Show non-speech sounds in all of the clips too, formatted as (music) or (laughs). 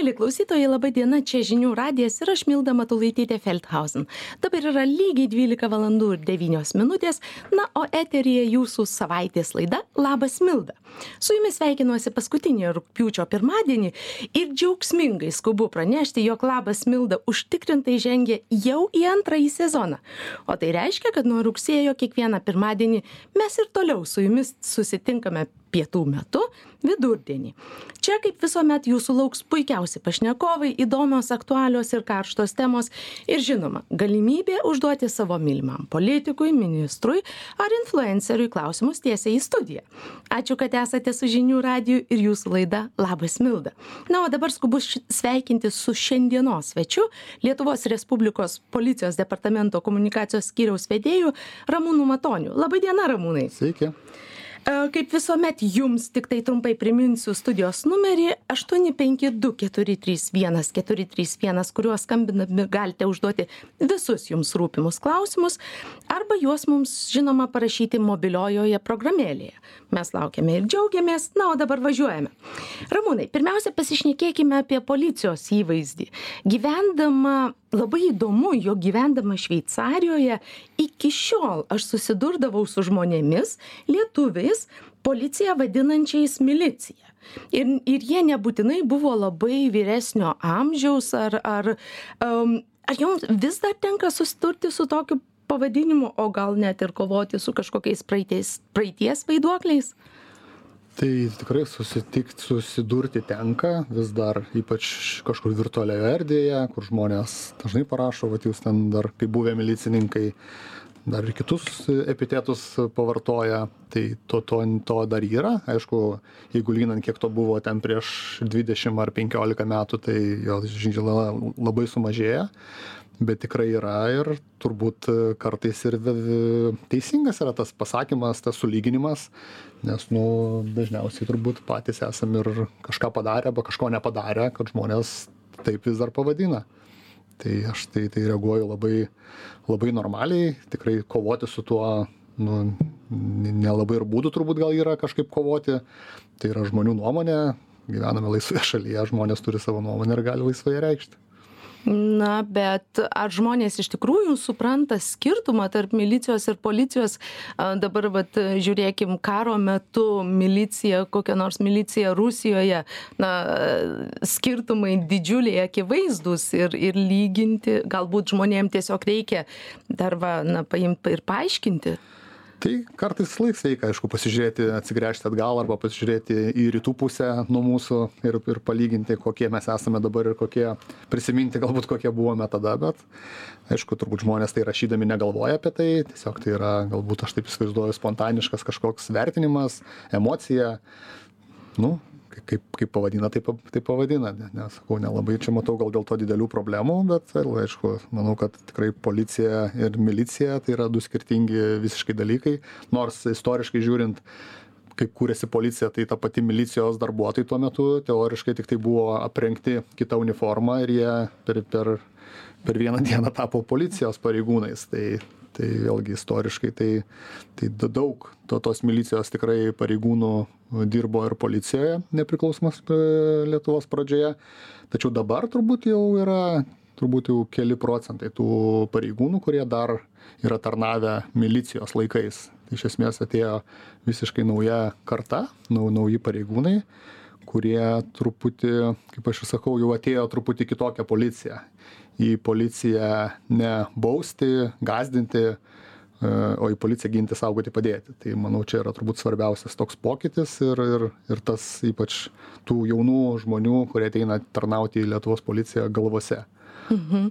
Mėly klausytojai, laba diena, čia žinių radijas ir aš Milda Matulaitytė Feldhausen. Dabar yra lygiai 12 valandų ir 9 minutės, na, o eterija jūsų savaitės laida Labas Milda. Su jumis sveikinuosi paskutinį rūpiučio pirmadienį ir džiaugsmingai skubu pranešti, jog Labas Milda užtikrintai žengia jau į antrąjį sezoną. O tai reiškia, kad nuo rugsėjo kiekvieną pirmadienį mes ir toliau su jumis susitinkame pietų metu vidurdienį. Čia kaip visuomet jūsų lauks puikiausi pašnekovai, įdomios, aktualios ir karštos temos ir žinoma, galimybė užduoti savo mylimam politikui, ministrui ar influenceriui klausimus tiesiai į studiją. Ačiū, kad esate su žinių radiju ir jūsų laida Labas Milda. Na, o dabar skubu sveikinti su šiandienos svečiu Lietuvos Respublikos policijos departamento komunikacijos skyriaus vedėju Ramūnu Matoniu. Labadiena, Ramūnai. Sveiki. E, kaip visuomet jums tiktai trumpai priminsiu studijos numerį aštuoni penki du keturi trys vienas keturi trys vienas kuriuo skambindami galite užduoti visus jums rūpimus klausimus arba juos mums žinoma parašyti mobiliojoje programėlėje. Mes laukiame ir džiaugiamės. Na o dabar važiuojame. Ramūnai pirmiausia pasišnekėkime apie policijos įvaizdį. Gyvendama labai įdomu jog gyvendama šveicarijoje iki šiol aš susidurdavau su žmonėmis lietuviais policiją vadinančiais milicija. Ir ir jie nebūtinai buvo labai vyresnio amžiaus ar ar am ar jums vis dar tenka susidurti su tokiu pavadinimu o gal net ir kovoti su kažkokiais praeities praeities vaiduokliais? Tai tikrai susitikt susidurti tenka vis dar ypač kažkur virtualioje erdvėje kur žmonės dažnai parašo vat jūs ten dar kaip buvę milicininkai dar ir kitus epitetus pavartoja tai to to to dar yra. Aišku jeigu lyginant kiek to buvo ten prieš dvidešim ar penkiolika metų tai jo žinoma labai sumažėję bet tikrai yra ir turbūt kartais ir teisingas yra tas pasakymas tas sulyginimas nes nu dažniausiai turbūt patys esam ir kažką padarę arba kažko nepadarę kad žmonės taip vis dar pavadina tai aš tai tai reaguoju labai labai normaliai. Tikrai kovoti su tuo nu nelabai ir būdų turbūt gal yra kažkaip kovoti. Tai yra žmonių nuomonė. Gyvename laisvoje šalyje žmonės turi savo nuomonę ir gali laisvai ją reikšti na bet ar žmonės iš tikrųjų supranta skirtumą tarp milicijos ir policijos? Dabar vat žiūrėkim karo metu milicija kokia nors milicija rusijoje na skirtumai didžiuliai akivaizdūs ir ir lyginti galbūt žmonėm tiesiog reikia dar va na paimt ir paaiškinti tai kartais visąlaik sveika aišku pasižiūrėti atsigręžti atgal arba pasižiūrėti į rytų pusę nuo mūsų ir ir palyginti kokie mes esame dabar ir kokie prisiminti galbūt kokie buvome tada bet aišku turbūt žmonės tai rašydami negalvoja apie tai tiesiog tai yra galbūt aš taip įsivaizduoju spontaniškas kažkoks vertinimas emocija. Nu kaip kaip pavadina taip taip pavadina ne ne sakau nelabai čia matau gal dėl to didelių problemų bet aišku manau kad tikrai policija ir milicija tai yra du skirtingi visiškai dalykai. Nors istoriškai žiūrint kaip kūrėsi policija tai ta pati milicijos darbuotojai tuo metu teoriškai tiktai buvo aprengti kita uniforma ir jie per per per vieną dieną tapo policijos pareigūnais. Tai tai vėlgi istoriškai tai tai daug to tos milicijos tikrai pareigūnų dirbo ir policijoje nepriklausomos e, lietuvos pradžioje. Tačiau dabar turbūt jau yra turbūt jau keli procentai tų pareigūnų kurie dar yra tarnavę milicijos laikais. Iš esmės atėjo visiškai nauja karta nau nauji pareigūnai kurie truputį kaip aš ir sakau jau atėjo truputį kitokia policija į policiją ne bausti gąsdinti e, o į policiją ginti saugoti padėti. Tai manau čia yra turbūt svarbiausias toks pokytis ir ir ir tas ypač tų jaunų žmonių kurie ateina tarnauti į lietuvos policiją galvose. Mhm.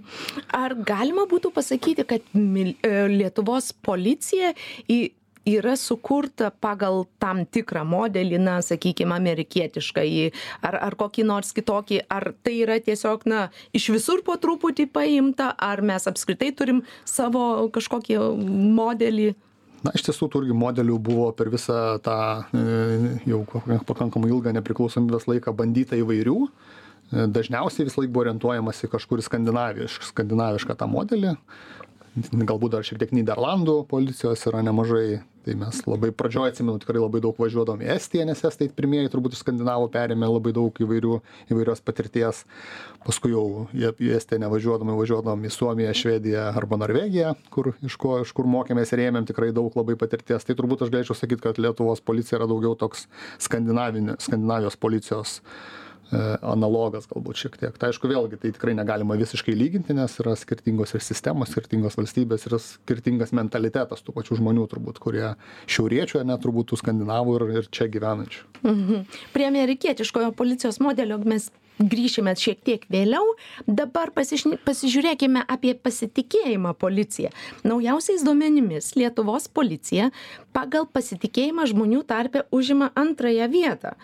Ar galima būtų pasakyti kad e, lietuvos policija į yra sukurta pagal tam tikrą modelį na sakykim amerikietiškąjį ar ar kokį nors kitokį ar tai yra tiesiog na iš visur po truputį paimta ar mes apskritai turim savo kažkokį modelį? Na iš tiesų tų irgi modelių buvo per visą tą e, jau pakankamai ilgą nepriklausomybės laiką bandyta įvairių. E, dažniausiai visąlaik buvo orientuojamasi kažkur į skandinaviš skandinavišką tą modelį galbūt dar šiek tiek Niderlandų policijos yra nemažai. Tai mes labai pradžioje atsimenu, tikrai labai daug važiuodom į Estiją, nes Estai pirmieji turbūt iš Skandinavų perėmė labai daug įvairių, įvairios patirties. Paskui jau į Estiją nevažiuodami, važiuodom į Suomiją, Švediją arba Norvegiją, kur, iš, ko, iš kur mokėmės ir ėmėm tikrai daug labai patirties. Tai turbūt aš galėčiau sakyti, kad Lietuvos policija yra daugiau toks skandinavijos policijos analogas galbūt šiek tiek. Tai aišku, vėlgi tai tikrai negalima visiškai lyginti, nes yra skirtingos ir sistemos, skirtingos valstybės ir skirtingas mentalitetas tų pačių žmonių turbūt, kurie šiauriečių, net turbūt tų skandinavų ir, ir čia gyvenančių. Mhm. Prie amerikietiškojo policijos modelio mes grįšime šiek tiek vėliau. Dabar pasišni, pasižiūrėkime apie pasitikėjimą policija. Naujausiais duomenimis Lietuvos policija pagal pasitikėjimą žmonių tarpe užima antrąją vietą.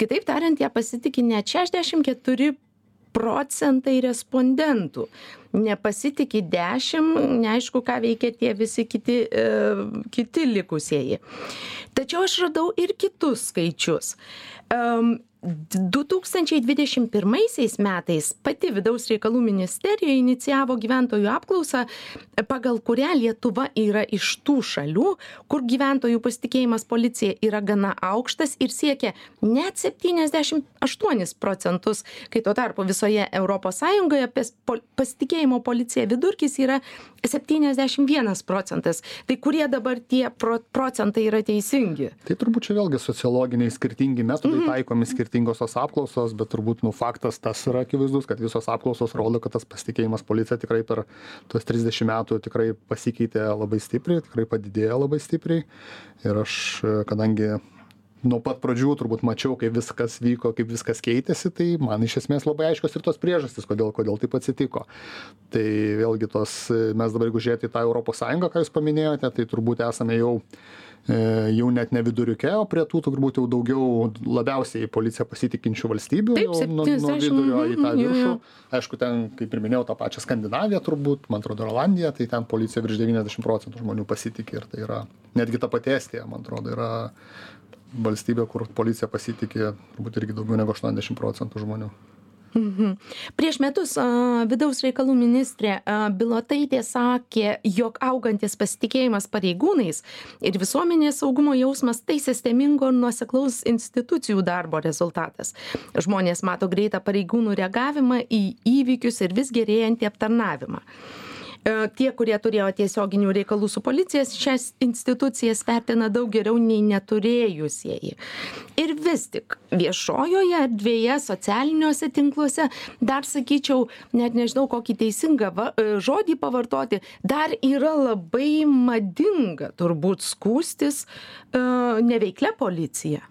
Kitaip tariant, ją pasitikė net 64 procentai respondentų. Nepasitikė 10, neaišku, ką veikia tie visi kiti, e, kiti likusieji. Tačiau aš radau ir kitus skaičius. Um, du tūkstančiai dvidešim pirmaisiais metais pati vidaus reikalų ministerija inicijavo gyventojų apklausą pagal kurią lietuva yra iš tų šalių kur gyventojų pasitikėjimas policija yra gana aukštas ir siekia net septyniasdešim aštuonis procentus. Kai tuo tarpu visoje europos sąjungoje pes pol pasitikėjimo policija vidurkis yra septyniasdešim vienas procentas. Tai kurie dabar tie pro procentai yra teisingi? Tai turbūt čia vėlgi sociologiniai skirtingi metodai mhm. taikomi skirtingi skirtingos tos apklausos bet turbūt nu faktas tas yra akivaizdus kad visos apklausos rodo kad tas pasitikėjimas policija tikrai per tuos trisdešim metų tikrai pasikeitė labai stipriai tikrai padidėjo labai stipriai. Ir aš kadangi nuo pat pradžių turbūt mačiau kaip viskas vyko kaip viskas keitėsi tai man iš esmės labai aiškios ir tos priežastys kodėl kodėl taip atsitiko. Tai vėlgi tos mes dabar jeigu žiūrėt į tą sąjungą ką jūs paminėjote tai turbūt esame jau E, jau net ne viduriuke, o prie tų turbūt jau daugiau labiausiai policiją pasitikinčių valstybių, Taip, jau nuo, nuo vidurio į tą viršų. Aišku, ten, kaip ir minėjau, tą pačią Skandinaviją turbūt, man atrodo, Olandiją, tai ten policija virš 90 procentų žmonių pasitikė ir tai yra netgi ta pati Estija, man atrodo, yra valstybė, kur policija pasitikė turbūt irgi daugiau negu 80 procentų žmonių. Mhm. Prieš metus vidaus reikalų ministrė Bilotaitė sakė, jog augantis pasitikėjimas pareigūnais ir visuomenės saugumo jausmas tai sistemingo nuoseklaus institucijų darbo rezultatas. Žmonės mato greitą pareigūnų reagavimą į įvykius ir vis gerėjantį aptarnavimą. E, tie kurie turėjo tiesioginių reikalų su policija šias institucijas vertina daug geriau nei neturėjusieji. Ir vis tik viešojoje erdvėje socialiniuose tinkluose dar sakyčiau net nežinau kokį teisingą va e, žodį pavartoti dar yra labai madinga turbūt skųstis e, neveiklia policija.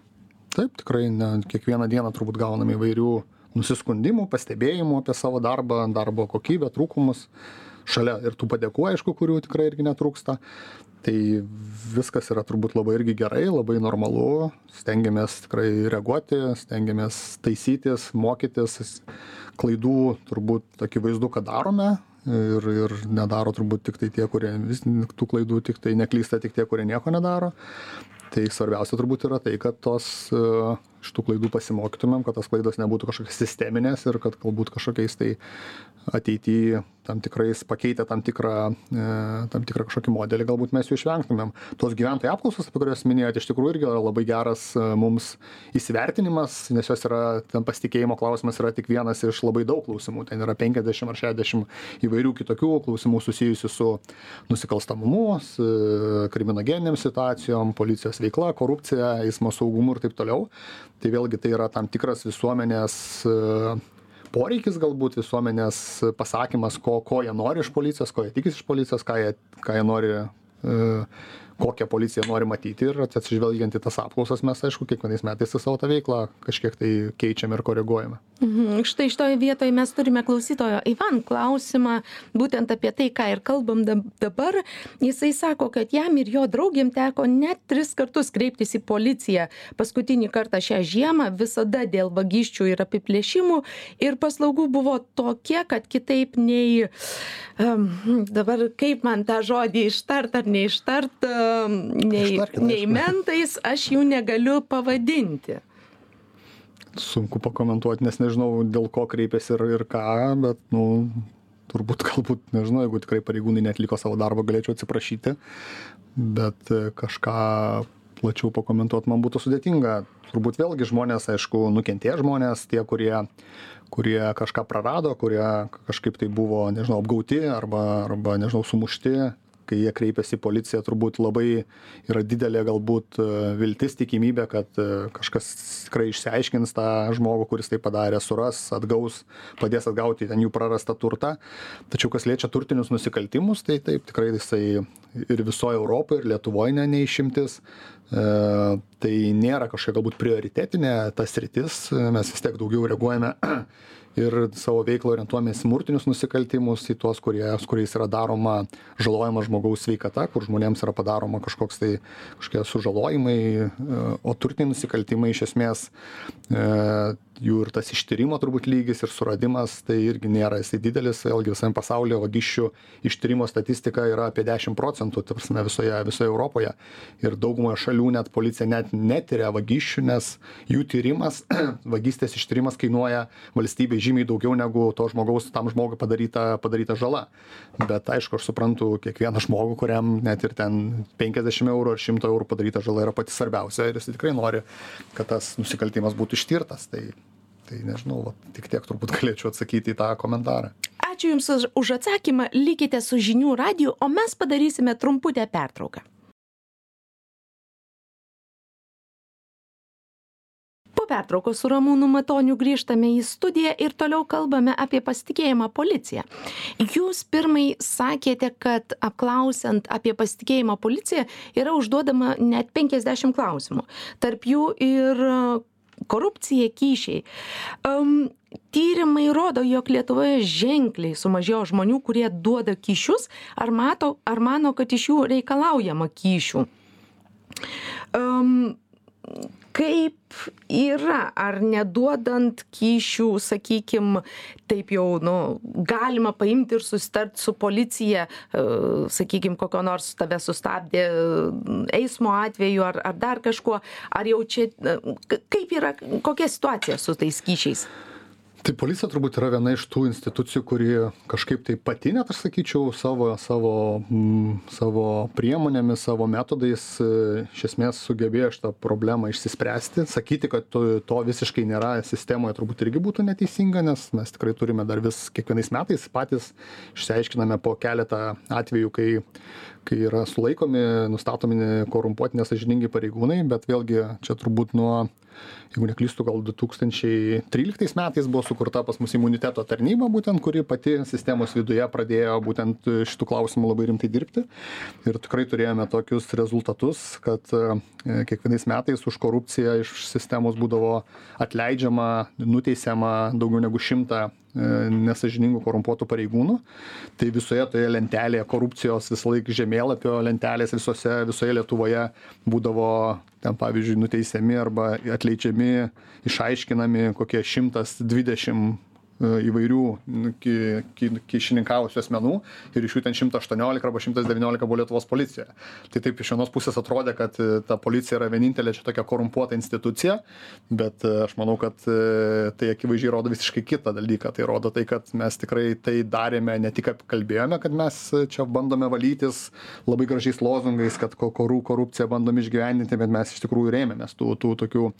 Taip tikrai ne kiekvieną dieną turbūt gaunam įvairių nusiskundimų pastebėjimų apie savo darbą darbo kokybę trūkumus šalia ir tų padėkų aišku kurių tikrai irgi netrūksta. Tai viskas yra turbūt labai irgi gerai labai normalu. Stengiamės tikrai reaguoti stengiamės taisytis mokytis. Klaidų turbūt akivaizdu kad darome. Ir ir nedaro turbūt tiktai tie kurie vis tų klaidų tiktai neklysta tik tie kurie nieko nedaro. Tai svarbiausia turbūt yra tai kad tos iš tų klaidų pasimokytumėm kad tos klaidos nebūtų kažkokios sisteminės ir kad galbūt kažkokiais tai ateity tam tikrais pakeitę tam tikrą e, tam tikrą kažkokį modelį galbūt mes jų išvengtumėm. Tos gyventojų apklausos apie kurias minėjot iš tikrųjų irgi yra labai geras e, mums įsivertinimas nes jos yra ten pasitikėjimo klausimas yra tik vienas iš labai daug klausimų. Ten yra penkiasdešim ar šešiasdešim įvairių kitokių klausimų susijusių su nusikalstamumu su kriminogeninėm situacijom policijos veikla korupcija eismo saugumu ir taip toliau tai vėlgi tai yra tam tikras visuomenės e, poreikis galbūt visuomenės pasakymas ko ko jie nori iš policijos ko jie tikisi iš policijos ką jie ką jie nori e, kokią policiją nori matyti ir atsižvelgiant į tas apklausas mes aišku kiekvienais metais į savo tą veiklą kažkiek tai keičiame ir koreguojame. Mhm. Štai šitoj vietoj mes turime klausytojo ivan klausimą būtent apie tai ką ir kalbam dab dabar. Jisai sako kad jam ir jo draugėm teko net tris kartus kreiptis į policiją. Paskutinį kartą šią žiemą visada dėl vagysčių ir apiplėšimų ir paslaugų buvo tokia kad kitaip nei um, dabar kaip man tą žodį ištart ar neištart nei, nei mentais aš jų negaliu pavadinti. Sunku pakomentuoti, nes nežinau, dėl ko kreipėsi ir, ir ką, bet, nu, turbūt galbūt nežinau jeigu tikrai pareigūnai neatliko savo darbo galėčiau atsiprašyti bet e, kažką plačiau pakomentuot man būtų sudėtinga turbūt vėlgi žmonės aišku nukentėję žmonės tie kurie kurie kažką prarado kurie kažkaip tai buvo nežinau apgauti arba arba nežinau sumušti kai jie kreipiasi į policiją turbūt labai yra didelė galbūt e, viltis tikimybė kad e, kažkas tikrai išsiaiškins tą žmogų kuris tai padarė suras atgaus padės atgauti ten jų prarastą turtą. Tačiau kas liečia turtinius nusikaltimus tai taip tikrai jisai ir visoj europoj ir lietuvoj ne ne išimtis. E, tai nėra kažkokia galbūt prioritetinė ta sritis. Mes vis tiek daugiau reaguojame ir savo veiklą orientuojamės į smurtinius nusikaltimus į tuos kurie su kuriais yra daroma žalojama žmogaus sveikata kur žmonėms yra padaroma kažkoks tai kažkokie sužalojimai e, o turtiniai nusikaltimai iš esmės e, jų ir tas ištyrimo turbūt lygis ir suradimas tai irgi nėra jisai didelis. Vėlgi visam pasaulyje vagysčių ištyrimo statistika yra apie dešim procentų ta prasme visoje visoje europoje. Ir daugumoje šalių net policija net netiria vagysčių nes jų tyrimas (clears throat) vagystės ištyrimas kainuoja valstybei žymiai daugiau negu to žmogaus tam žmogui padaryta padaryta žala. Bet aišku aš suprantu kiekvieną žmogų kuriam net ir ten penkiasdešim eurų ar šimto eurų padaryta žala yra pati svarbiausia ir jisai tikrai nori kad tas nusikaltimas būtų ištirtas. Tai tai nežinau va tik tiek turbūt galėčiau atsakyti į tą komentarą. Ačiū jums už už atsakymą likite su žinių radiju o mes padarysime trumputę pertrauką. Po pertraukos su ramūnu matoniu grįžtame į studiją ir toliau kalbame apie pasitikėjimą policija. Jūs pirmai sakėte kad apklausiant apie pasitikėjimą policija yra užduodama net penkiasdešim klausimų. Tarp jų ir korupcija kyšiai. Am tyrimai rodo jog lietuvoje ženkliai sumažėjo žmonių kurie duoda kyšius ar mato ar mano kad iš jų reikalaujama kyšių. Am kaip yra ar neduodant kyšių sakykim taip jau nu galima paimti ir susitart su policija e, sakykim kokio nors tave sustabdė eismo atveju ar ar dar kažkuo. Ar jau čia e, kaip yra kokia situacija su tais kyšiais tai policija turbūt yra viena iš tų institucijų kuri kažkaip tai pati net aš sakyčiau savo savo m savo priemonėmis savo metodais e, iš esmės sugebėjo šitą problemą išsispręsti sakyti kad to to visiškai nėra sistemoje turbūt irgi būtų neteisinga nes mes tikrai turime dar vis kiekvienais metais patys išsiaiškiname po keletą atvejų kai kai yra sulaikomi nustatomi korumpuoti nesąžiningi pareigūnai bet vėlgi čia turbūt nuo jeigu neklystu gal du tūkstančiai tryliktais metais buvo sukurta pas mus imuniteto tarnyba būtent kuri pati sistemos viduje pradėjo būtent šitu klausimu labai rimtai dirbti. Ir tikrai turėjome tokius rezultatus kad e, kiekvienais metais už korupciją iš sistemos būdavo atleidžiama nuteisiama daugiau negu šimtą e, nesąžiningų korumpuotų pareigūnų. Tai visoje toje lentelėje korupcijos visąlaik žemėlapio lentelės visose visoje lietuvoje būdavo ten pavyzdžiui nuteisiami arba atleidžiami išaiškinami kokie šimtas dvidešim E, įvairių nu, kyšininkavusių asmenų ir iš jų ten šimtas aštuoniolika arba šimtas devyniolika buvo lietuvos policijoje. Tai taip iš vienos pusės atrodė kad e, ta policija yra vienintelė čia tokia korumpuota institucija bet e, aš manau kad tai akivaizdžiai rodo visiškai kitą dalyką. Tai rodo tai kad mes tikrai tai darėme ne tik kalbėjome kad mes čia bandome valytis labai gražiais lozungais kad ko korų korupciją bandom išgyvendinti bet mes iš tikrųjų rėmėmės tų tų tokių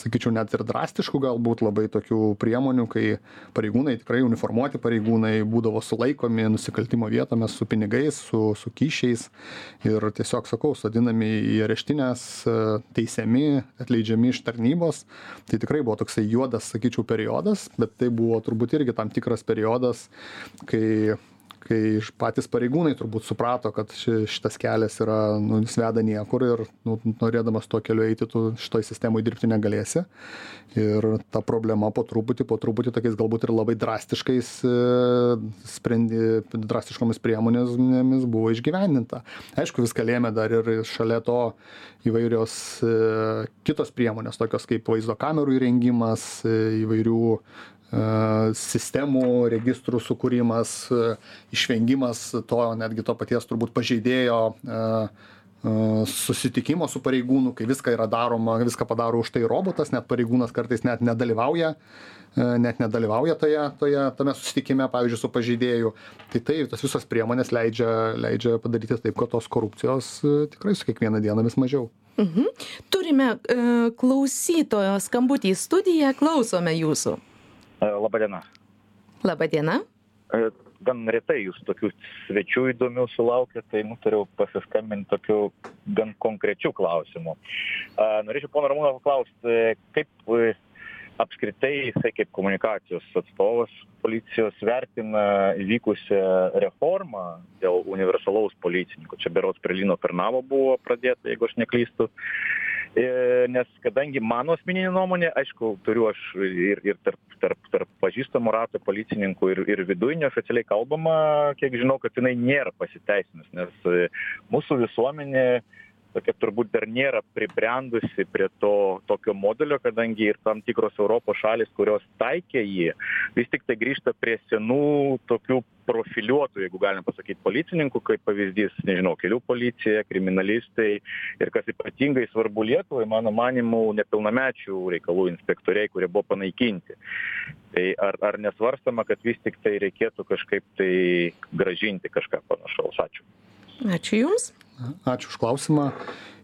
sakyčiau net ir drastiškų galbūt labai tokių priemonių kai pareigūnai tikrai uniformuoti pareigūnai būdavo sulaikomi nusikaltimo vietomis su pinigais su su kyšiais. Ir tiesiog sakau sodinami į areštines teisiami atleidžiami iš tarnybos. Tai tikrai buvo toksai juodas sakyčiau periodas bet tai buvo turbūt irgi tam tikras periodas kai kai patys pareigūnai turbūt suprato kad ši šitas kelias yra nu jis veda niekur ir nu norėdamas tuo keliu eiti tu šitoj sistemoj dirbti negalėsi. Ir ta problema po truputį po truputį tokiais galbūt ir labai drastiškais e, sprendi drastiškomis priemonėmis buvo išgyvendinta. Aišku viską lėmė dar ir šalia to įvairios e, kitos priemonės tokios kaip vaizdo kamerų įrengimas e, įvairių sistemų registrų sukūrimas išvengimas to netgi to paties turbūt pažeidėjo susitikimo su pareigūnu kai viską yra daroma viską padaro už tai robotas net pareigūnas kartais net nedalyvauja net nedalyvauja toje toje tame susitikime pavyzdžiui su pažeidėju tai taip tos visos priemonės leidžia leidžia padaryti taip kad tos korupcijos tikrai su kiekviena diena vis mažiau Mhm. Turime e, klausytojo skambutį į studiją, klausome jūsų. Labadiena. Labadiena. Gan retai jūs tokių svečių įdomių sulaukia, tai nutariau pasiskambinti tokiu gan konkrečiu klausimu. Norėčiau pono Ramūno paklausti, kaip apskritai jisai kaip komunikacijos atstovas policijos vertina įvykusią reformą dėl universalaus policininko. Čia berots prie Lino Pernavo buvo pradėta, jeigu aš neklystu. E, nes kadangi mano asmeninė nuomonė, aišku, turiu aš ir, ir tarp, tarp, tarp pažįstamų rato policininkų ir, ir viduje neoficialiai kalbama, kiek žinau, kad jinai nėra pasiteisinus, nes e, mūsų visuomenė tokia turbūt dar nėra pribrendusi prie to tokio modelio kadangi ir tam tikros europos šalys kurios taikė jį vis tiktai grįžta prie senų tokių profiliuotų jeigu galim pasakyt policininkų kaip pavyzdys nežinau kelių policija kriminalistai ir kas ypatingai svarbu lietuvai mano manymu nepilnamečių reikalų inspektoriai kurie buvo panaikinti. Tai ar ar nesvarstoma kad vis tiktai reikėtų kažkaip tai grąžinti kažką panašaus? Ačiū. Ačiū jums Ačiū už klausimą.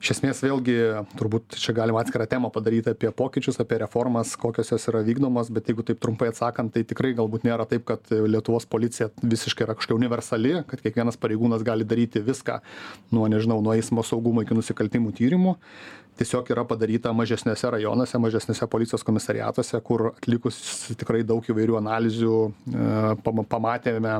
Iš esmės vėlgi turbūt čia galima atskirą temą padaryti apie pokyčius, apie reformas, kokios jos yra vykdomos, bet jeigu taip trumpai atsakant, tai tikrai galbūt nėra taip, kad Lietuvos policija visiškai yra kažkokia universali, kad kiekvienas pareigūnas gali daryti viską nuo, nežinau, nuo eismo saugumo iki nusikaltimų tyrimų. Tiesiog yra padaryta mažesniuose rajonuose mažesniuose policijos komisariatuose kur atlikus tikrai daug įvairių analizių e, pamatėme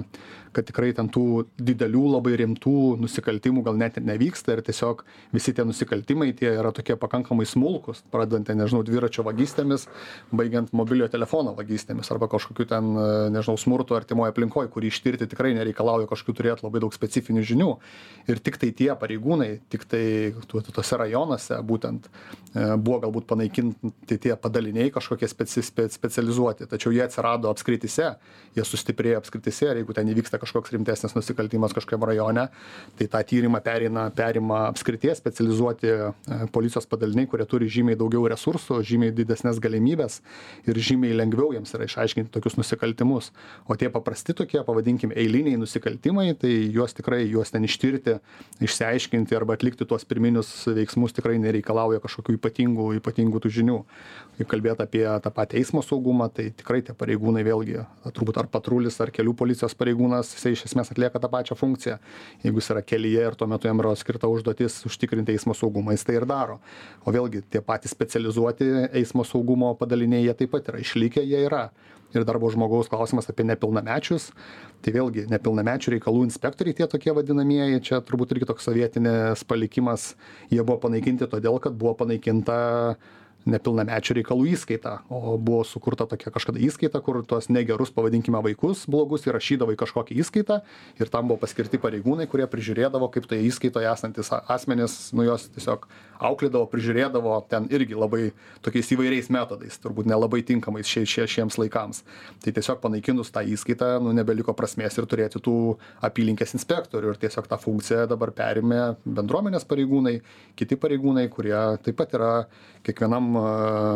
kad tikrai ten tų didelių labai rimtų nusikaltimų gal net ir nevyksta ir tiesiog visi tie nusikaltimai tie yra tokie pakankamai smulkūs pradedant ten nežinau dviračio vagystėmis baigiant mobiliojo telefono vagystėmis arba kažkokiu ten e, nežinau smurtu artimoj aplinkoj kurį ištirti tikrai nereikalauja kažkokių turėt labai daug specifinių žinių. Ir tiktai tie pareigūnai tiktai tuose rajonuose būtent e, buvo galbūt panaikinti tie padaliniai kažkokie speci spe specializuoti. Tačiau jie atsirado apskrityse jie sustiprėjo apskrityse ir jeigu ten įvyksta kažkoks rimtesnis nusikaltimas kažkokiam rajone tai tą tyrimą pereina perima apskrities specializuoti e, policijos padaliniai kurie turi žymiai daugiau resursų žymiai didesnes galimybes ir žymiai lengviau jiems yra išaiškinti tokius nusikaltimus. O tie paprasti tokie pavadinkim eiliniai nusikaltimai tai juos tikrai juos ten ištirti išsiaiškinti arba atlikti tuos pirminius veiksmus tikrai nereikia reikalauja kažkokių ypatingų ypatingų tų žinių. Jeigu kalbėt apie tą patį eismo saugumą tai tikrai tie pareigūnai vėlgi turbūt ar patrulis ar kelių policijos pareigūnas jisai iš esmės atlieka tą pačią funkciją. Jeigu jis yra kelyje ir tuo metu jam yra skirta užduotis užtikrinti eismo saugumą jis tai ir daro. O vėlgi tie patys specializuoti eismo saugumo padaliniai jie taip pat yra išlikę jie yra. Ir darbo žmogaus klausimas apie nepilnamečius. Tai vėlgi nepilnamečių reikalų inspektoriai tie tokie vadinamieji čia turbūt irgi toks sovietinis palikimas jie buvo panaikinti todėl kad buvo panaikinta nepilnamečių reikalų įskaita o buvo sukurta tokia kažkada įskaita kur tuos negerus pavadinkime vaikus blogus įrašydavo į kažkokią įskaitą ir tam buvo paskirti pareigūnai kurie prižiūrėdavo kaip toje įskaitoje esantys asmenys nu juos tiesiog auklėdavo prižiūrėdavo ten irgi labai tokiais įvairiais metodais turbūt nelabai tinkamais šie šie šiems laikams. Tai tiesiog panaikinus tą įskaitą nu nebeliko prasmės ir turėti tų apylinkės inspektorių ir tiesiog tą funkciją dabar perėmė bendruomenės pareigūnai kiti pareigūnai kurie taip pat yra kiekvienam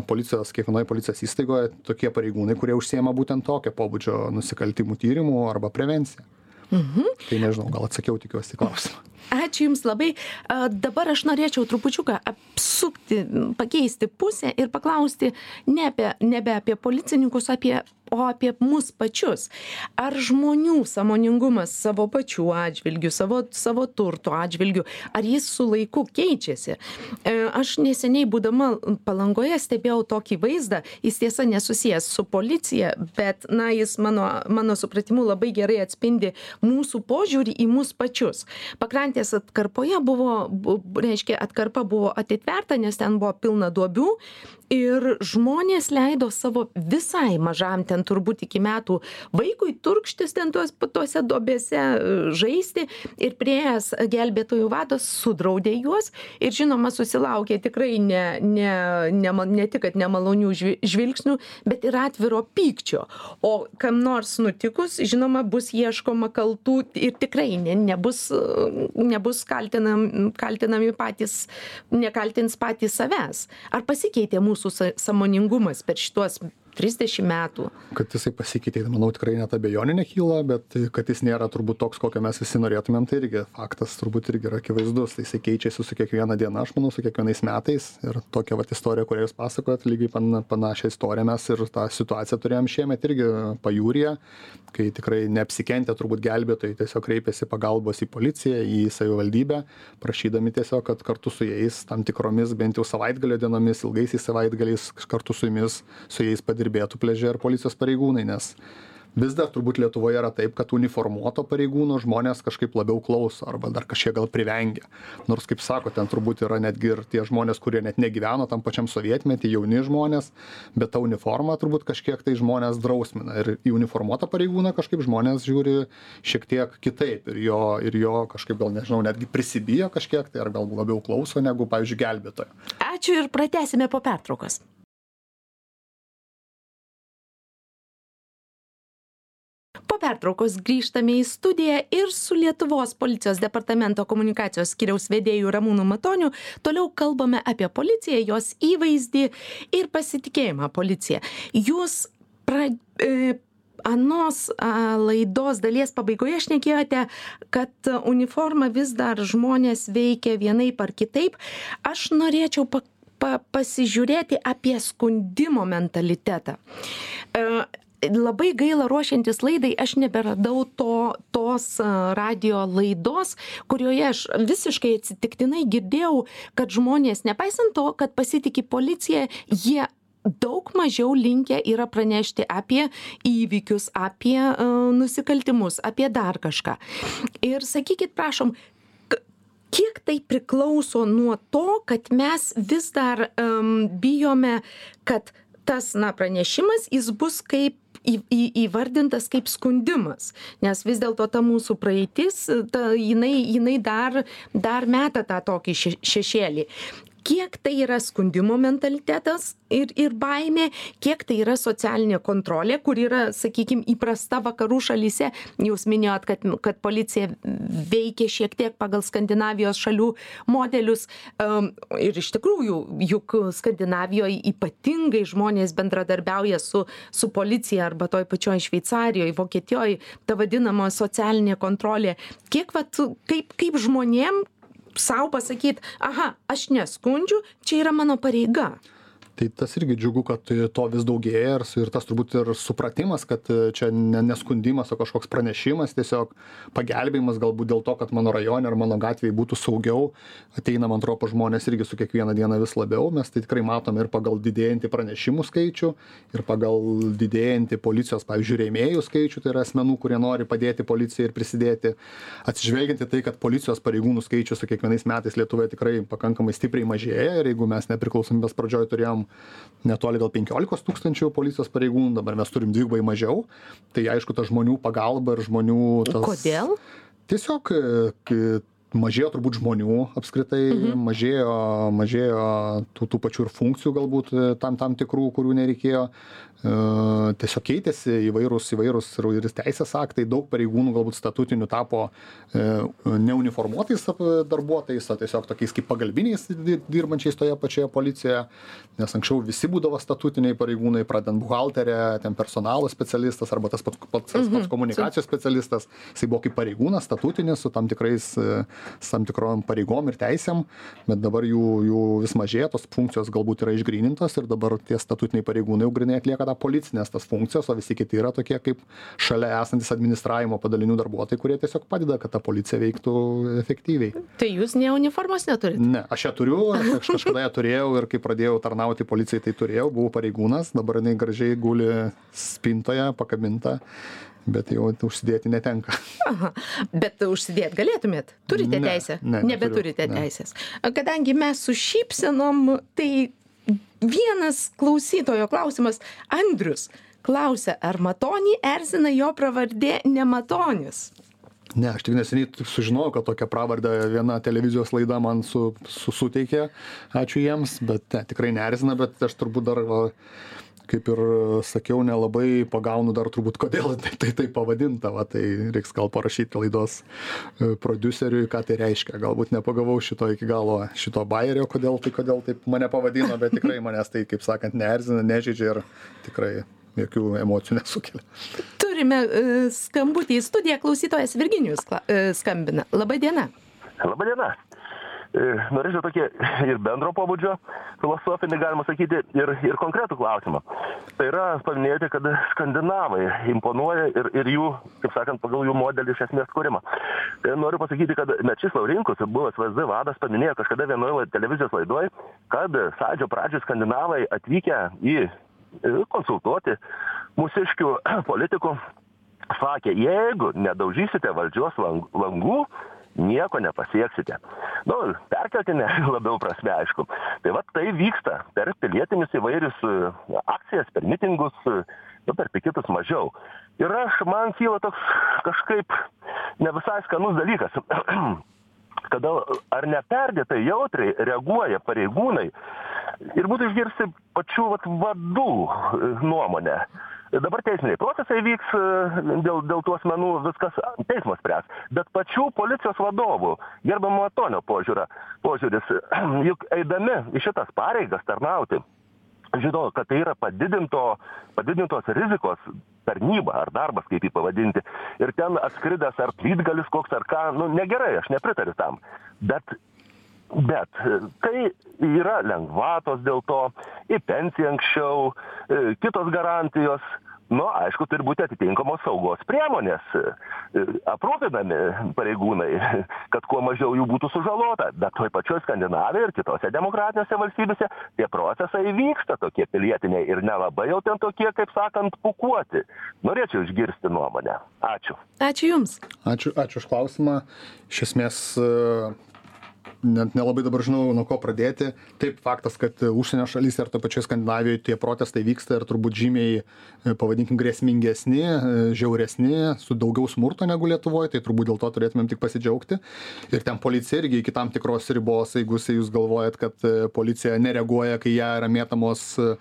policijos kiekvienoj policijos įstaigoje tokie pareigūnai kurie užsiima būtent tokio pobūdžio nusikaltimų tyrimu arba prevencija Mhm. Tai nežinau, gal atsakiau tikiuosi klausimą. Ačiū Jums labai. Dabar aš norėčiau trupučiuką apsukti, pakeisti pusę ir paklausti ne apie, nebe apie policininkus, apie, o apie mus pačius. Ar žmonių samoningumas savo pačių atžvilgių, savo, savo turto atžvilgių, ar jis su laiku keičiasi? E, aš neseniai būdama palangoje stebėjau tokį vaizdą, jis tiesa nesusijęs su policija, bet, na, jis mano, mano supratimu labai gerai atspindi mūsų požiūrį į mus pačius. Pakrantė pakrantės atkarpoje buvo, reiškia, atkarpa buvo atitverta, nes ten buvo pilna duobių ir žmonės leido savo visai mažam ten turbūt iki metų vaikui turkštis ten tuos tose duobėse žaisti ir priėjęs gelbėtojų vadas sudraudė juos ir žinoma susilaukė tikrai ne ne ne ne tik kad nemalonių žvi žvilgsnių bet ir atviro pykčio. O kam nors nutikus žinoma bus ieškoma kaltų ir tikrai ne nebus nebus kaltinam kaltinami patys nekaltins patys savęs. Ar pasikeitė mūsų mūsų sąmoningumas per šituos trisdešim metų. Kad jisai pasikeitė tai manau tikrai net abejonių nekyla bet kad jis nėra turbūt toks kokio mes visi norėtumėm tai irgi faktas turbūt irgi yra akivaizdus. Tai jisai keičiasi su kiekviena diena aš manau su kiekvienais metais. Ir tokia vat istorija kurią jūs pasakojat lygiai pan panašią istoriją mes ir tą situaciją turėjom šiemet irgi pajūryje kai tikrai neapsikentę turbūt gelbėtojai tiesiog kreipėsi pagalbos į policiją į savivaldybę prašydami tiesiog kad kartu su jais tam tikromis bent jau savaitgalio dienomis ilgaisiais savaitgaliais kartu su jumis su jais padirbt padirbėtų pliaže ir policijos pareigūnai nes vis dar turbūt lietuvoje yra taip kad uniformuoto pareigūno žmonės kažkaip labiau klauso arba dar kažkiek gal privengia. Nors kaip sakot ten turbūt yra netgi ir tie žmonės kurie net negyveno tam pačiam sovietmety jauni žmonės bet ta uniforma turbūt kažkiek tai žmones drausmina. Ir į uniformuotą pareigūną kažkaip žmonės žiūri šiek tiek kitaip ir jo ir jo kažkaip gal nežinau netgi prisibijo kažkiek tai ar gal labiau klauso negu pavyzdžiui gelbėtojo. Ačiū ir pratęsime po pertraukos po pertraukos grįžtame į studiją ir su lietuvos policijos departamento komunikacijos skyriaus vedėju ramūnu matoniu toliau kalbame apie policiją jos įvaizdį ir pasitikėjimą policija jūs pra e, anos a, laidos dalies pabaigoje šnekėjote, kad uniforma vis dar žmonės veikia vienaip ar kitaip. Aš norėčiau pa, pa, pasižiūrėti apie skundimo mentalitetą. E, labai gaila ruošiantis laidai aš neberadau to tos radijo laidos kurioje aš visiškai atsitiktinai girdėjau kad žmonės nepaisant to kad pasitiki policija jie daug mažiau linkę yra pranešti apie įvykius apie nusikaltimus apie dar kažką. Ir sakykit prašom kiek tai priklauso nuo to kad mes vis dar bijome kad tas na pranešimas jis bus kaip į į įvardintas kaip skundimas nes vis dėlto ta mūsų praeitis ta jinai jinai dar dar meta tą tokį še šešėlį kiek tai yra skundimo mentalitetas ir ir baimė kiek tai yra socialinė kontrolė kur yra sakykim įprasta vakarų šalyse. Jūs minėjot kad kad policija veikia šiek tiek pagal skandinavijos šalių modelius. Am ir iš tikrųjų juk skandinavijoj ypatingai žmonės bendradarbiauja su su policija arba toj pačioj šveicarijoj vokietijoj ta vadinama socialinė kontrolė. Kiek vat kaip kaip žmonėm sau pasakyt aha aš neskundžiu čia yra mano pareiga tai tas irgi džiugu kad to vis daugėja ir ir tas turbūt ir supratimas kad čia ne ne skundimas o kažkoks pranešimas tiesiog pagelbėjimas galbūt dėl to kad mano rajone ar mano gatvėj būtų saugiau ateina man atrodo pas žmones irgi su kiekviena diena vis labiau. Mes tai tikrai matome ir pagal didėjantį pranešimų skaičių ir pagal didėjantį policijos pavyzdžiui rėmėjų skaičių tai yra asmenų kurie nori padėti policijai ir prisidėti. Atsižvelgiant į tai kad policijos pareigūnų skaičius su kiekvienais metais lietuvoje tikrai pakankamai stipriai mažėja ir jeigu mes nepriklausomybės pradžioj turėjom netoli gal penkiolikos tūkstančių policijos pareigūnų dabar mes turim dvigubai mažiau. Tai aišku ta žmonių pagalba ir žmonių tas kodėl? Tiesiog kai mažėjo turbūt žmonių apskritai mhm. mažėjo mažėjo tų tų pačių ir funkcijų galbūt tam tam tikrų kurių nereikėjo. E, tiesiog keitėsi įvairūs įvairūs ir teisės aktai daug pareigūnų galbūt statutinių tapo e, neuniformuotais darbuotojais o tiesiog tokiais kaip pagalbiniais dirbančiais toje pačioje policijoje nes anksčiau visi būdavo statutiniai pareigūnai pradedant buhaltere ten personalo specialistas arba tas pats pats tas pats mhm. komunikacijos specialistas jisai buvo kaip pareigūnas statutinis su tam tikrais e, tam tikrom pareigom ir teisėm bet dabar jų jų vis mažėja tos funkcijos galbūt yra išgrynintos ir dabar tie statutiniai pareigūnai jau grynai atlieka tą policines tas funkcijas o visi kiti yra tokie kaip šalia esantys administravimo padalinių darbuotojai kurie tiesiog padeda kad ta policija veiktų efektyviai tai jūs nė uniformos neturit ne aš ją turiu aš kažkada ją turėjau ir kai pradėjau tarnauti policijai tai turėjau buvau pareigūnas dabar jinai gražiai guli spintoje pakabinta bet jau užsidėti netenka. Aha, bet užsidėt galėtumėt? Turite ne, teisę? Ne, Nebeturite ne. teisės. Kadangi mes su šypsenom, tai vienas klausytojo klausimas. Andrius klausia ar matonį erzina jo pravardė ne matonis ne aš tik neseniai sužinojau kad tokią pravardę viena televizijos laida man su su suteikė. Ačiū jiems bet ne tikrai neerzina bet aš turbūt dar va kaip ir sakiau nelabai pagaunu dar turbūt kodėl (laughs) tai tai taip pavadinta va tai reiks gal parašyti laidos e, prodiuseriui ką tai reiškia galbūt nepagavau šito iki galo šito bajerio kodėl tai kodėl taip mane pavadino bet tikrai (laughs) manęs tai kaip sakant neerzina nežeidžia ir tikrai jokių emocijų nesukelia. Turime uh, skambutį į studiją, klausytojas Virginijus skambina. Labą dieną. Labą dieną. E, norėčiau tokį ir bendro pobūdžio filosofinį, galima sakyti, ir, ir konkretų klausimą. Tai yra paminėti, kad skandinavai imponuoja ir, ir jų, kaip sakant, pagal jų modelį iš esmės kūrimą. Tai noriu pasakyti, kad Mečislau Rinkus, buvęs VSD vadas, paminėjo kažkada vienoje televizijos laidoje, kad sądžio pradžioje skandinavai atvykę į konsultuoti mūsiškių (clears throat) politikų sakė, jeigu nedaužysite valdžios langų, nieko nepasieksite. Nu, perkeltinė (laughs) labiau prasme, aišku. Tai va tai vyksta per pilietinius įvairius e, akcijas, per mitingus, e, nu, per pikitus mažiau. Ir aš, man kyla toks kažkaip ne visai skanus dalykas. (clears throat) kada ar neperdėtai jautriai reaguoja pareigūnai ir būtų išgirsti pačių vat, vadų e, nuomonę. Dabar teisminiai procesai vyks e, dėl, dėl tų asmenų, viskas teismas spręs. Bet pačių policijos vadovų, gerbamo Atonio požiūra, požiūris, (clears throat) juk eidami į šitas pareigas tarnauti, žino, kad tai yra padidinto, padidintos rizikos tarnyba ar darbas, kaip jį pavadinti. Ir ten atskridęs ar plytgalis koks ar ką, nu negerai, aš nepritariu tam. Bet Bet kai yra lengvatos dėl to, į pensiją anksčiau, e, kitos garantijos, nu aišku turi būti atitinkamos saugos priemonės e, aprūpinami pareigūnai (laughs) kad kuo mažiau jų būtų sužalota. Bet toj pačioj skandinavijoj ir kitose demokratinėse valstybėse tie procesai vyksta tokie pilietiniai ir nelabai jau ten tokie kaip sakant pūkuoti. Norėčiau išgirsti nuomonę. Ačiū. Ačiū jums. Ačiū ačiū už klausimą. Iš esmės net nelabai dabar žinau nuo ko pradėti. Taip faktas kad užsienio šalyse ar toj pačioj skandinavijoj tie protestai vyksta ir turbūt žymiai e, pavadinkim grėsmingesni e, žiauresni su daugiau smurto negu lietuvoj tai turbūt dėl to turėtumėm tik pasidžiaugti. Ir ten policija irgi iki tam tikros ribos jeigu jūs galvojat kad e, policija nereaguoja kai į ją yra mėtomos E,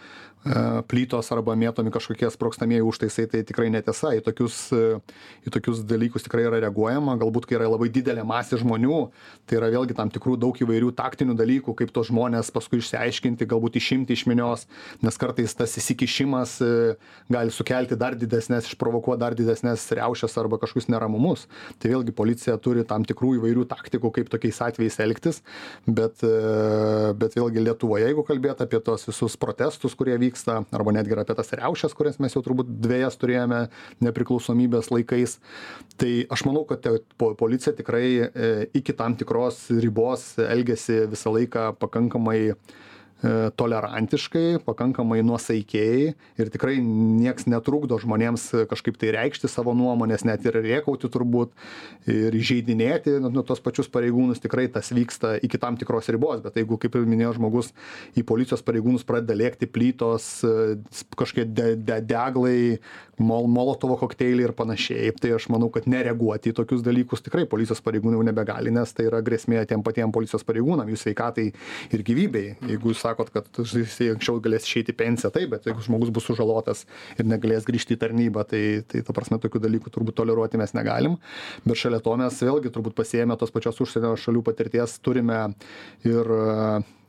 plytos arba mėtomi kažkokie sprogstamieji užtaisai tai tikrai netiesa. Į tokius e, į tokius dalykus tikrai yra reaguojama. Galbūt kai yra labai didelė masė žmonių tai yra vėlgi tam tikrų daug įvairių taktinių dalykų kaip tuos žmones paskui išsiaiškinti galbūt išimti iš minios nes kartais tas įsikišimas e, gali sukelti dar didesnes išprovokuot dar didesnes riaušes arba kažkokius neramumus. Tai vėlgi policija turi tam tikrų įvairių taktikų kaip tokiais atvejais elgtis. Bet bet vėlgi lietuvoje jeigu kalbėt apie tuos visus protestus kurie vyksta vyksta arba netgi ir apie tas riaušes kurias mes jau turbūt dvejas turėjome nepriklausomybės laikais. Tai aš manau kad po policija tikrai e, iki tam tikros ribos elgiasi visą laiką pakankamai E, tolerantiškai pakankamai nuosaikiai ir tikrai nieks netrukdo žmonėms kažkaip tai reikšti savo nuomonės net ir rėkauti turbūt ir įžeidinėti nu, nu tuos pačius pareigūnus. Tikrai tas vyksta iki tam tikros ribos bet jeigu kaip ir minėjo žmogus į policijos pareigūnus pradeda lėkti plytos e, kažkokie de de deglai mol molotovo kokteiliai ir panašiai tai aš manau kad nereaguoti į tokius dalykus tikrai policijos pareigūnai jau nebegali nes tai yra grėsmė tiem patiem policijos pareigūnam jų sveikatai ir gyvybei. Jeigu jūs sakot kad jisai anksčiau galės išeit į pensiją taip bet jeigu žmogus bus sužalotas ir negalės grįžti į tarnybą tai tai ta prasme tokių dalykų turbūt toleruoti mes negalim. Bet šalia to mes vėlgi turbūt pasiėmę tos pačios užsienio šalių patirties turime ir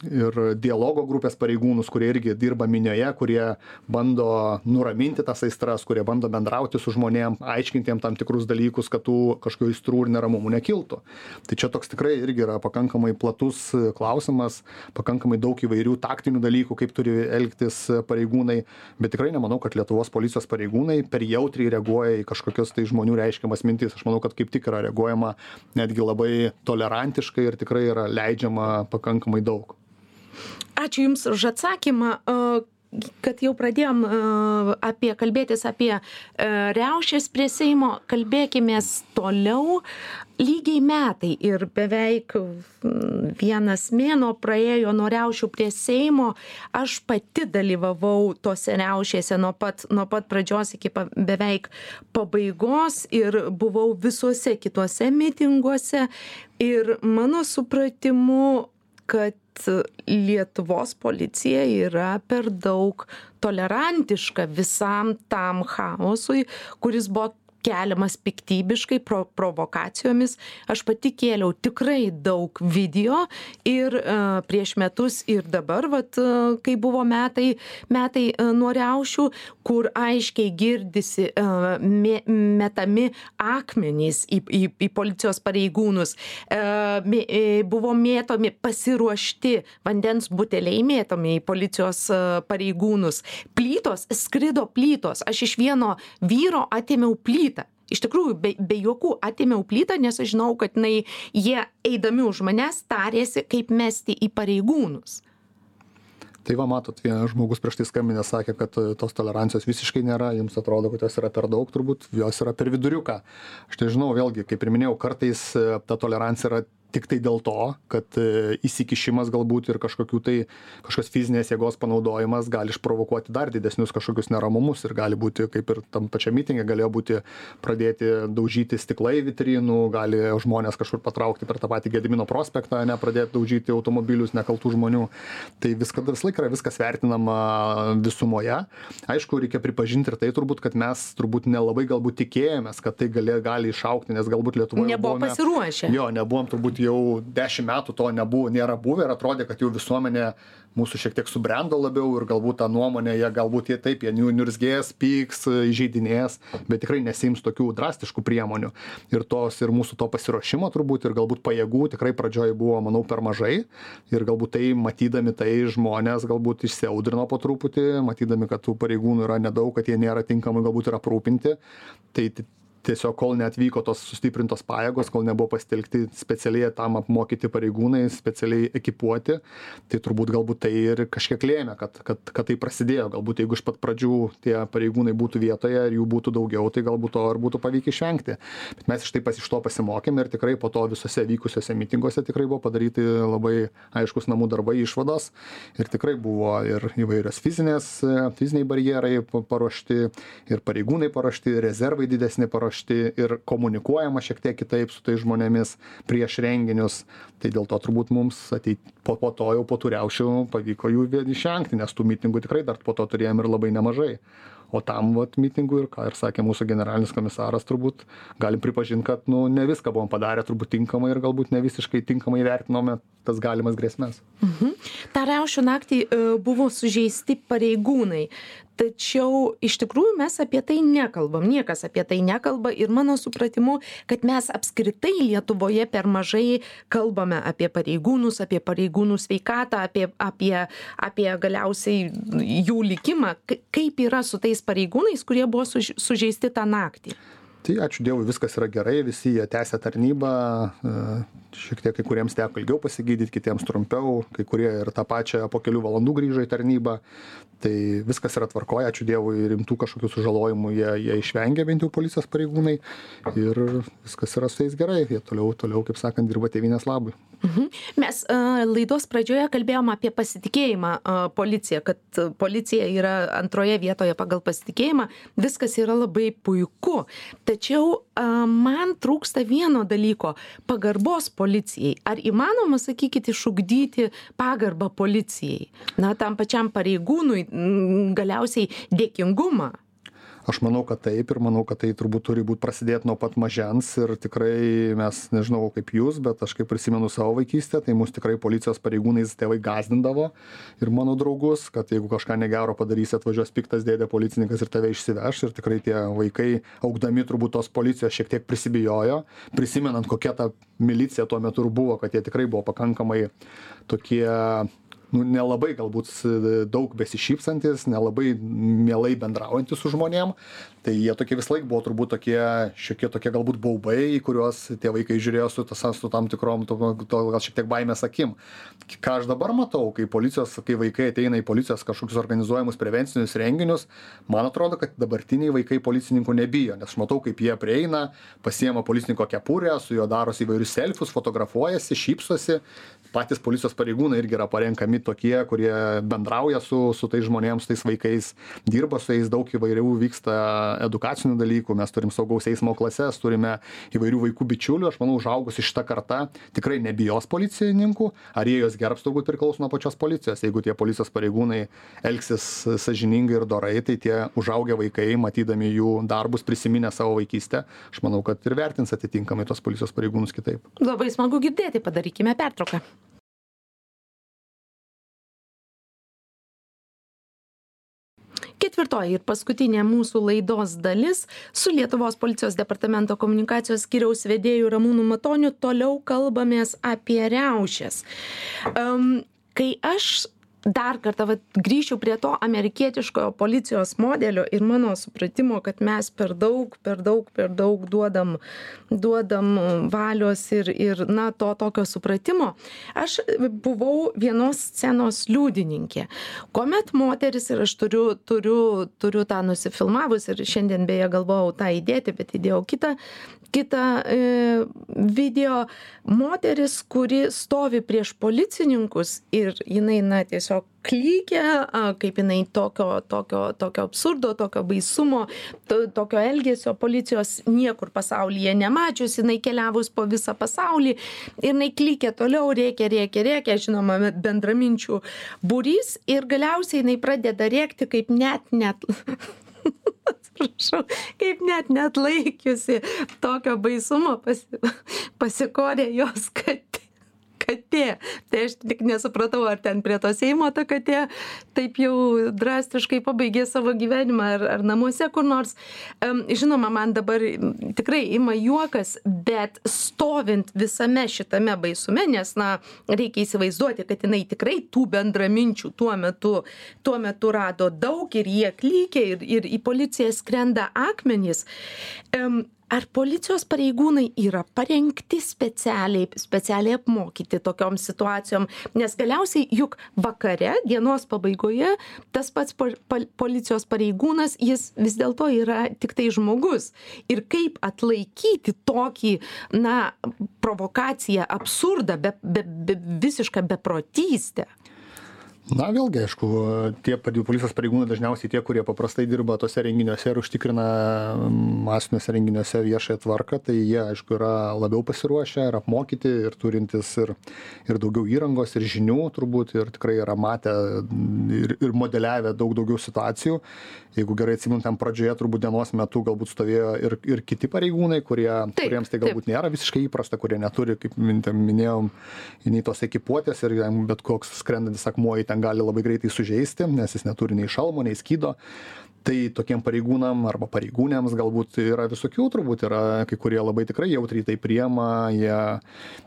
ir dialogo grupės pareigūnus kurie irgi dirba minioje kurie bando nuraminti tas aistras kurie bando bendrauti su žmonėm aiškinti jiem tam tikrus dalykus kad tų kažkokių aistrų ir neramumų nekiltų. Tai čia toks tikrai irgi yra pakankamai platus klausimas pakankamai daug įvairių taktinių dalykų kaip turi elgtis pareigūnai bet tikrai nemanau kad lietuvos policijos pareigūnai per jautriai reaguoja į kažkokias tai žmonių reiškiamas mintis. Aš manau kad kaip tik yra reaguojama netgi labai tolerantiškai ir tikrai yra leidžiama pakankamai daug ačiū jums už atsakymą kad jau pradėjom apie kalbėtis apie riaušes prie Seimo, kalbėkimės toliau. Lygiai metai ir beveik vienas mėno praėjo nuo riaušių prie Seimo. Aš pati dalyvavau tose riaušėse nuo pat, nuo pat pradžios iki pa, beveik pabaigos ir buvau visuose kituose mitinguose. Ir mano supratimu, kad lietuvos policija yra per daug tolerantiška visam tam chaosui kuris buvo keliamas piktybiškai pro provokacijomis. Aš pati kėliau tikrai daug video ir a, prieš metus ir dabar vat a, kai buvo metai metai a, nuo riaušių kur aiškiai girdisi mė, metami akmenys į, į, į policijos pareigūnus. E, buvo mėtomi pasiruošti vandens buteliai mėtomi į policijos pareigūnus. Plytos skrido plytos. Aš iš vieno vyro atėmiau plytą iš tikrųjų be be juokų atėmiau plytą nes aš žinojau kad jinai jie eidami už manęs tarėsi kaip mesti į pareigūnus. Tai va matot vienas žmogus prieš tai skambinęs sakė kad tos tolerancijos visiškai nėra jums atrodo kad jos yra per daug turbūt jos yra per viduriuką. Aš nežinau vėlgi kaip ir minėjau kartais ta tolerancija yra tiktai dėl to kad e, įsikišimas galbūt ir kažkokių tai kažkokios fizinės jėgos panaudojimas gali išprovokuoti dar didesnius kažkokius neramumus ir gali būti kaip ir tam pačiam mitinge galėjo būti pradėti daužyti stiklai vitrinų gali žmonės kažkur patraukti per tą patį gedimino prospektą ane pradėt daužyti automobilius nekaltų žmonių. Tai viską visąlaik yra viskas vertinama visumoje. Aišku reikia pripažinti ir tai turbūt kad mes turbūt nelabai galbūt tikėjomės kad tai gali gali išaugti nes galbūt lietuvoj nebuvo pasiruošę. Jo nebuvom turbūt jau dešim metų to nebuvo nėra buvę ir atrodė kad jau visuomenė mūsų šiek tiek subrendo labiau ir galbūt tą nuomonę jie galbūt jie taip jie niu niurzgės pyks įžeidinės bet tikrai nesiims tokių drastiškų priemonių. Ir tos ir mūsų to pasiruošimo turbūt ir galbūt pajėgų tikrai pradžioj buvo manau per mažai. Ir galbūt tai matydami tai žmonės galbūt įsiaudrino po truputį matydami kad tų pareigūnų yra nedaug kad jie nėra tinkamai galbūt ir aprūpinti. Tai tiesiog kol neatvyko tos sustiprintos pajėgos kol nebuvo pasitelkti specialiai tam apmokyti pareigūnai specialiai ekipuoti tai turbūt galbūt tai ir kažkiek lėmė kad kad kad tai prasidėjo. Galbūt jeigu iš pat pradžių tie pareigūnai būtų vietoje ir jų būtų daugiau tai galbūt to ir būtų pavykę išvengti. Bet mes iš tai pas iš to pasimokėm ir tikrai po to visuose vykusiuose mitinguose tikrai buvo padaryti labai aiškūs namų darbai išvados. Ir tikrai buvo ir įvairios fizinės fiziniai barjerai paruošti ir pareigūnai paruošti rezervai didesni paruošti paruošti ir komunikuojama šiek tiek kitaip su tais žmonėmis prieš renginius. Tai dėl to turbūt mums ateit po po to jau po tų riaušių pavyko jų išvengti nes tų mitingų tikrai dar po to turėjom ir labai nemažai. O tam vat mitingui ir ką ir sakė mūsų generalinis komisaras turbūt galim pripažint kad nu ne viską buvom padarę turbūt tinkamai ir galbūt ne visiškai tinkamai vertinome tas galimas grėsmes. Mhm. tą riaušių naktį e, buvo sužeisti pareigūnai tačiau iš tikrųjų mes apie tai nekalbam. Niekas apie tai nekalba ir mano supratimu kad mes apskritai lietuvoje per mažai kalbame apie pareigūnus apie pareigūnų sveikatą apie apie apie galiausiai jų likimą. Kaip yra su tais pareigūnais kurie buvo suž sužeisti tą naktį tai ačiū dievui viskas yra gerai visi jie tęsia tarnybą e, šiek tiek kai kuriems teko ilgiau pasigydyt kitiems trumpiau kai kurie ir tą pačią po kelių valandų grįžo į tarnybą. Tai viskas yra tvarkoj ačiū dievui rimtų kažkokių sužalojimų jie jie išvengė bent jau policijos pareigūnai. Ir viskas yra su jais gerai jie toliau toliau kaip sakant dirba tėvynės labui mhm. mes a, laidos pradžioje kalbėjom apie pasitikėjimą a, policija kad policija yra antroje vietoje pagal pasitikėjimą. Viskas yra labai puiku. Tačiau a, man trūksta vieno dalyko pagarbos policijai. Ar įmanoma sakykit išugdyti pagarbą policijai? Na tam pačiam pareigūnui galiausiai dėkingumą aš manau kad taip ir manau kad tai turbūt turi būt prasidėt nuo pat mažens ir tikrai mes nežinau kaip jūs bet aš kaip prisimenu savo vaikystę tai mus tikrai policijos pareigūnais tėvai gąsdindavo ir mano draugus kad jeigu kažką negero padarysi atvažiuos piktas dėdė policininkas ir tave išsiveš. Ir tikrai tie vaikai augdami turbūt tos policijos šiek tiek prisibijojo prisimenant kokia ta milicija tuo metu ir buvo kad jie tikrai buvo pakankamai tokie nu nelabai galbūt daug besišypsantys nelabai mielai bendraujantys su žmonėm. Tai jie tokie visąlaik buvo turbūt tokie šiokie tokie galbūt baubai į kuriuos tie vaikai žiūrėjo su ta su tam tikrom to to gal šiek tiek baimės akim. Ką aš dabar matau kai policijos kai vaikai ateina į policijos kažkokius organizuojamus prevencinius renginius man atrodo kad dabartiniai vaikai policininkų nebijo nes aš matau kaip jie prieina pasiima policininko kepurę su juo darosi įvairius selfius fotografuojasi šypsosi. Patys policijos pareigūnai irgi yra parenkami tokie kurie bendrauja su su tais žmonėm su tais vaikais dirba su jais daug įvairių vyksta edukacinių dalykų. Mes turim saugaus eismo klases turime įvairių vaikų bičiulių. Aš manau užaugusi šita karta tikrai nebijos policininkų. Ar jie juos gerbs turbūt priklauso nuo pačios policijos. Jeigu tie policijos pareigūnai elgsis sąžiningai ir dorai tai tie užaugę vaikai matydami jų darbus prisiminę savo vaikystę aš manau kad ir vertins atitinkamai tuos policijos pareigūnus kitaip. Labai smagu girdėti padarykime pertrauką ketvirtoji ir paskutinė mūsų laidos dalis su lietuvos policijos departamento komunikacijos skyriaus vedėju ramūnu matoniu. Toliau kalbamės apie riaušes. Am kai aš dar kartą vat grįšiu prie to amerikietiškojo policijos modelio ir mano supratimo kad mes per daug per daug per daug duodam duodam valios ir ir na to tokio supratimo. Aš buvau vienos scenos liudininkė. Kuomet moteris ir aš turiu turiu turiu tą nusifilmavus ir šiandien beje galvojau tą įdėti bet įdėjau kitą kitą e, video. Moteris kuri stovi prieš policininkus ir jinai na tiesiog klykia kaip jinai tokio tokio tokio absurdo tokio baisumo to tokio elgesio policijos niekur pasaulyje nemačius jinai keliavus po visą pasaulį ir jinai klykia toliau rėkia rėkia rėkia žinoma bendraminčių būrys ir galiausiai jinai pradeda rėkti kaip net net (laughs) atsiprašau kaip net neatlaikiusi tokio baisumo pasi pasikorė jos katė katė. Tai aš tik nesupratau ar ten prie to seimo ta katė taip jau drastiškai pabaigė savo gyvenimą ar ar namuose kur nors. Žinoma man dabar tikrai ima juokas bet stovint visame šitame baisume nes na reikia įsivaizduoti kad jinai tikrai tų bendraminčių tuo metu tuo metu rado daug ir jie klykia ir ir į policiją skrenda akmenys. Em ar policijos pareigūnai yra parengti specialiai specialiai apmokyti tokiom situacijom? Nes galiausiai juk vakare dienos pabaigoje tas pats pal policijos pareigūnas jis vis dėlto yra tiktai žmogus. Ir kaip atlaikyti tokį na provokaciją absurdą be be be visišką beprotystę na vėlgi aišku tie policijos pareigūnai dažniausiai tie kurie paprastai dirba tuose renginiuose ir užtikrina masiniuose renginiuose viešąją tvarką tai jie aišku yra labiau pasiruošę ir apmokyti ir turintys ir ir daugiau įrangos ir žinių turbūt ir tikrai yra matę ir ir modeliavę daug daugiau situacijų. Jeigu gerai atsimenu ten pradžioje turbūt dienos metu galbūt stovėjo ir ir kiti pareigūnai kurie kuriems tai galbūt nėra visiškai įprasta kurie neturi kaip min ten minėjom nei tos ekipuotės ir jam bet koks skrendantis akmuo į ten ten gali labai greitai sužeisti nes jis neturi nei šalmo nei skydo. Tai tokiem pareigūnam arba pareigūnėms galbūt yra visokių turbūt yra kai kurie labai tikrai jautriai tai priema jie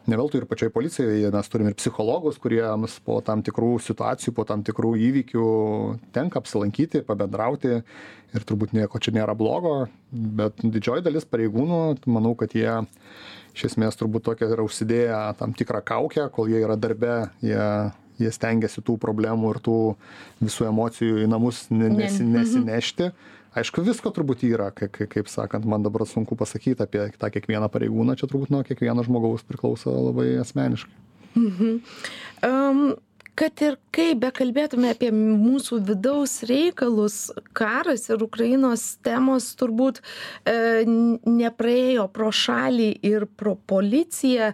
ne veltui ir pačioj policijoj mes turim ir psichologus kuriems po tam tikrų situacijų po tam tikrų įvykių tenka apsilankyti pabendrauti ir turbūt nieko čia nėra blogo bet didžioji dalis pareigūnų manau kad jie iš esmės turbūt tokią yra užsidėję tam tikrą kaukę kol jie yra darbe jie jie stengiasi tų problemų ir tų visų emocijų į namus ne nesi Mhm. nesinešti. Aišku visko turbūt yra kai kai kaip sakant man dabar sunku pasakyt apie tą kiekvieną pareigūną čia turbūt nuo kiekvieno žmogaus priklauso labai asmeniškai. Am, kad ir kaip bekalbėtume apie mūsų vidaus reikalus karas ir ukrainos temos turbūt e, nepraėjo pro šalį ir pro policiją.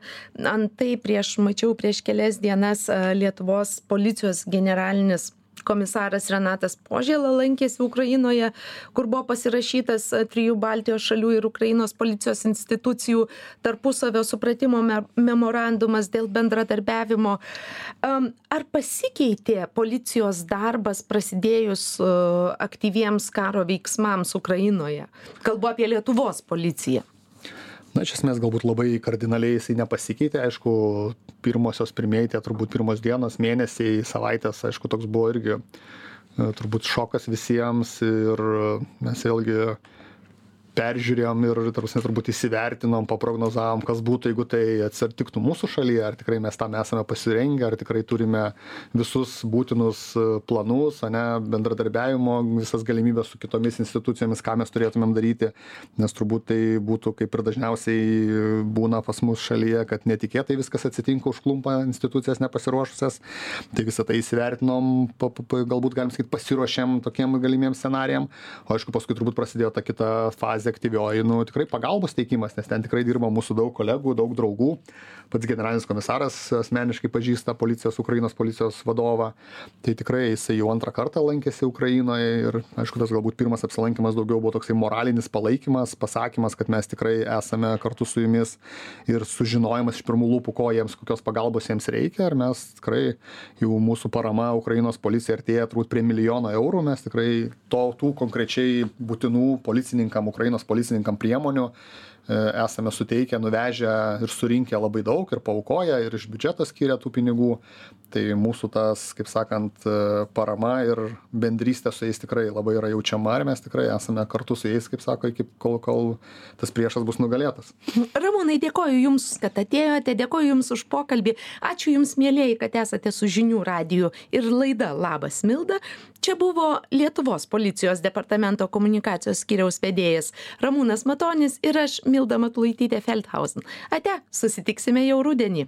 Antai prieš mačiau prieš kelias dienas e, lietuvos policijos generalinis komisaras renatas požėla lankėsi ukrainoje kur buvo pasirašytas e, trijų baltijos šalių ir ukrainos policijos institucijų tarpusavio supratimo me memorandumas dėl bendradarbiavimo. Ar pasikeitė policijos darbas prasidėjus e, aktyviems karo veiksmams ukrainoje? Kalbu apie lietuvos policiją na iš esmės galbūt labai kardinaliai jisai nepasikeitė aišku pirmosios pirmieji tie turbūt pirmos dienos mėnesiai savaitės aišku toks buvo irgi e, turbūt šokas visiems ir mes vėlgi peržiūrėjom ir ta prasme turbūt įsivertinom paprognozavom kas būtų jeigu tai atsitiktų mūsų šalyje ar tikrai mes tam esame pasirengę ar tikrai turime visus būtinus e, planus ane bendradarbiavimo visas galimybes su kitomis institucijomis ką mes turėtumėm daryti nes turbūt tai būtų kaip ir dažniausiai būna pas mus šalyje kad netikėtai viskas atsitinka užklumpa institucijas nepasiruošusias. Tai visa tai įsivertinom pa pa galbūt galim sakyt pasiruošėm tokiem galimiem scenarijam. O aišku paskui turbūt prasidėjo ta kita fazė fazė aktyvioji nu tikrai pagalbos teikimas nes ten tikrai dirba mūsų daug kolegų daug draugų. Pats generalinis komisaras asmeniškai pažįsta policijos ukrainos policijos vadovą. Tai tikrai jisai jau antrą kartą lankėsi ukrainoj ir aišku tas galbūt pirmas apsilankymas daugiau buvo toksai moralinis palaikymas pasakymas kad mes tikrai esame kartu su jumis ir sužinojimas iš pirmų lūpų ko jiems kokios pagalbos jiems reikia. Ir mes tikrai jau mūsų parama ukrainos policijai artėja turbūt prie milijono eurų. Mes tikrai to tų konkrečiai būtinų policininkam ukrainos policininkam priemonių E, esame suteikę nuvežę ir surinkę labai daug ir paaukoję ir iš biudžeto skyrę tų pinigų. Tai mūsų tas kaip sakant e, parama ir bendrystė su jais tikrai labai yra jaučiama ir mes tikrai esame kartu su jais kaip sako iki kol kol tas priešas bus nugalėtas. Ramūnai dėkoju jums kad atėjote dėkoju jums už pokalbį. Ačiū jums mielieji kad esate su žinių radiju. Ir laida labas milda čia buvo lietuvos policijos departamento komunikacijos skyriaus vedėjas ramūnas matonis ir aš milda matulaitytė feldhausen. Ate susitiksime jau rudenį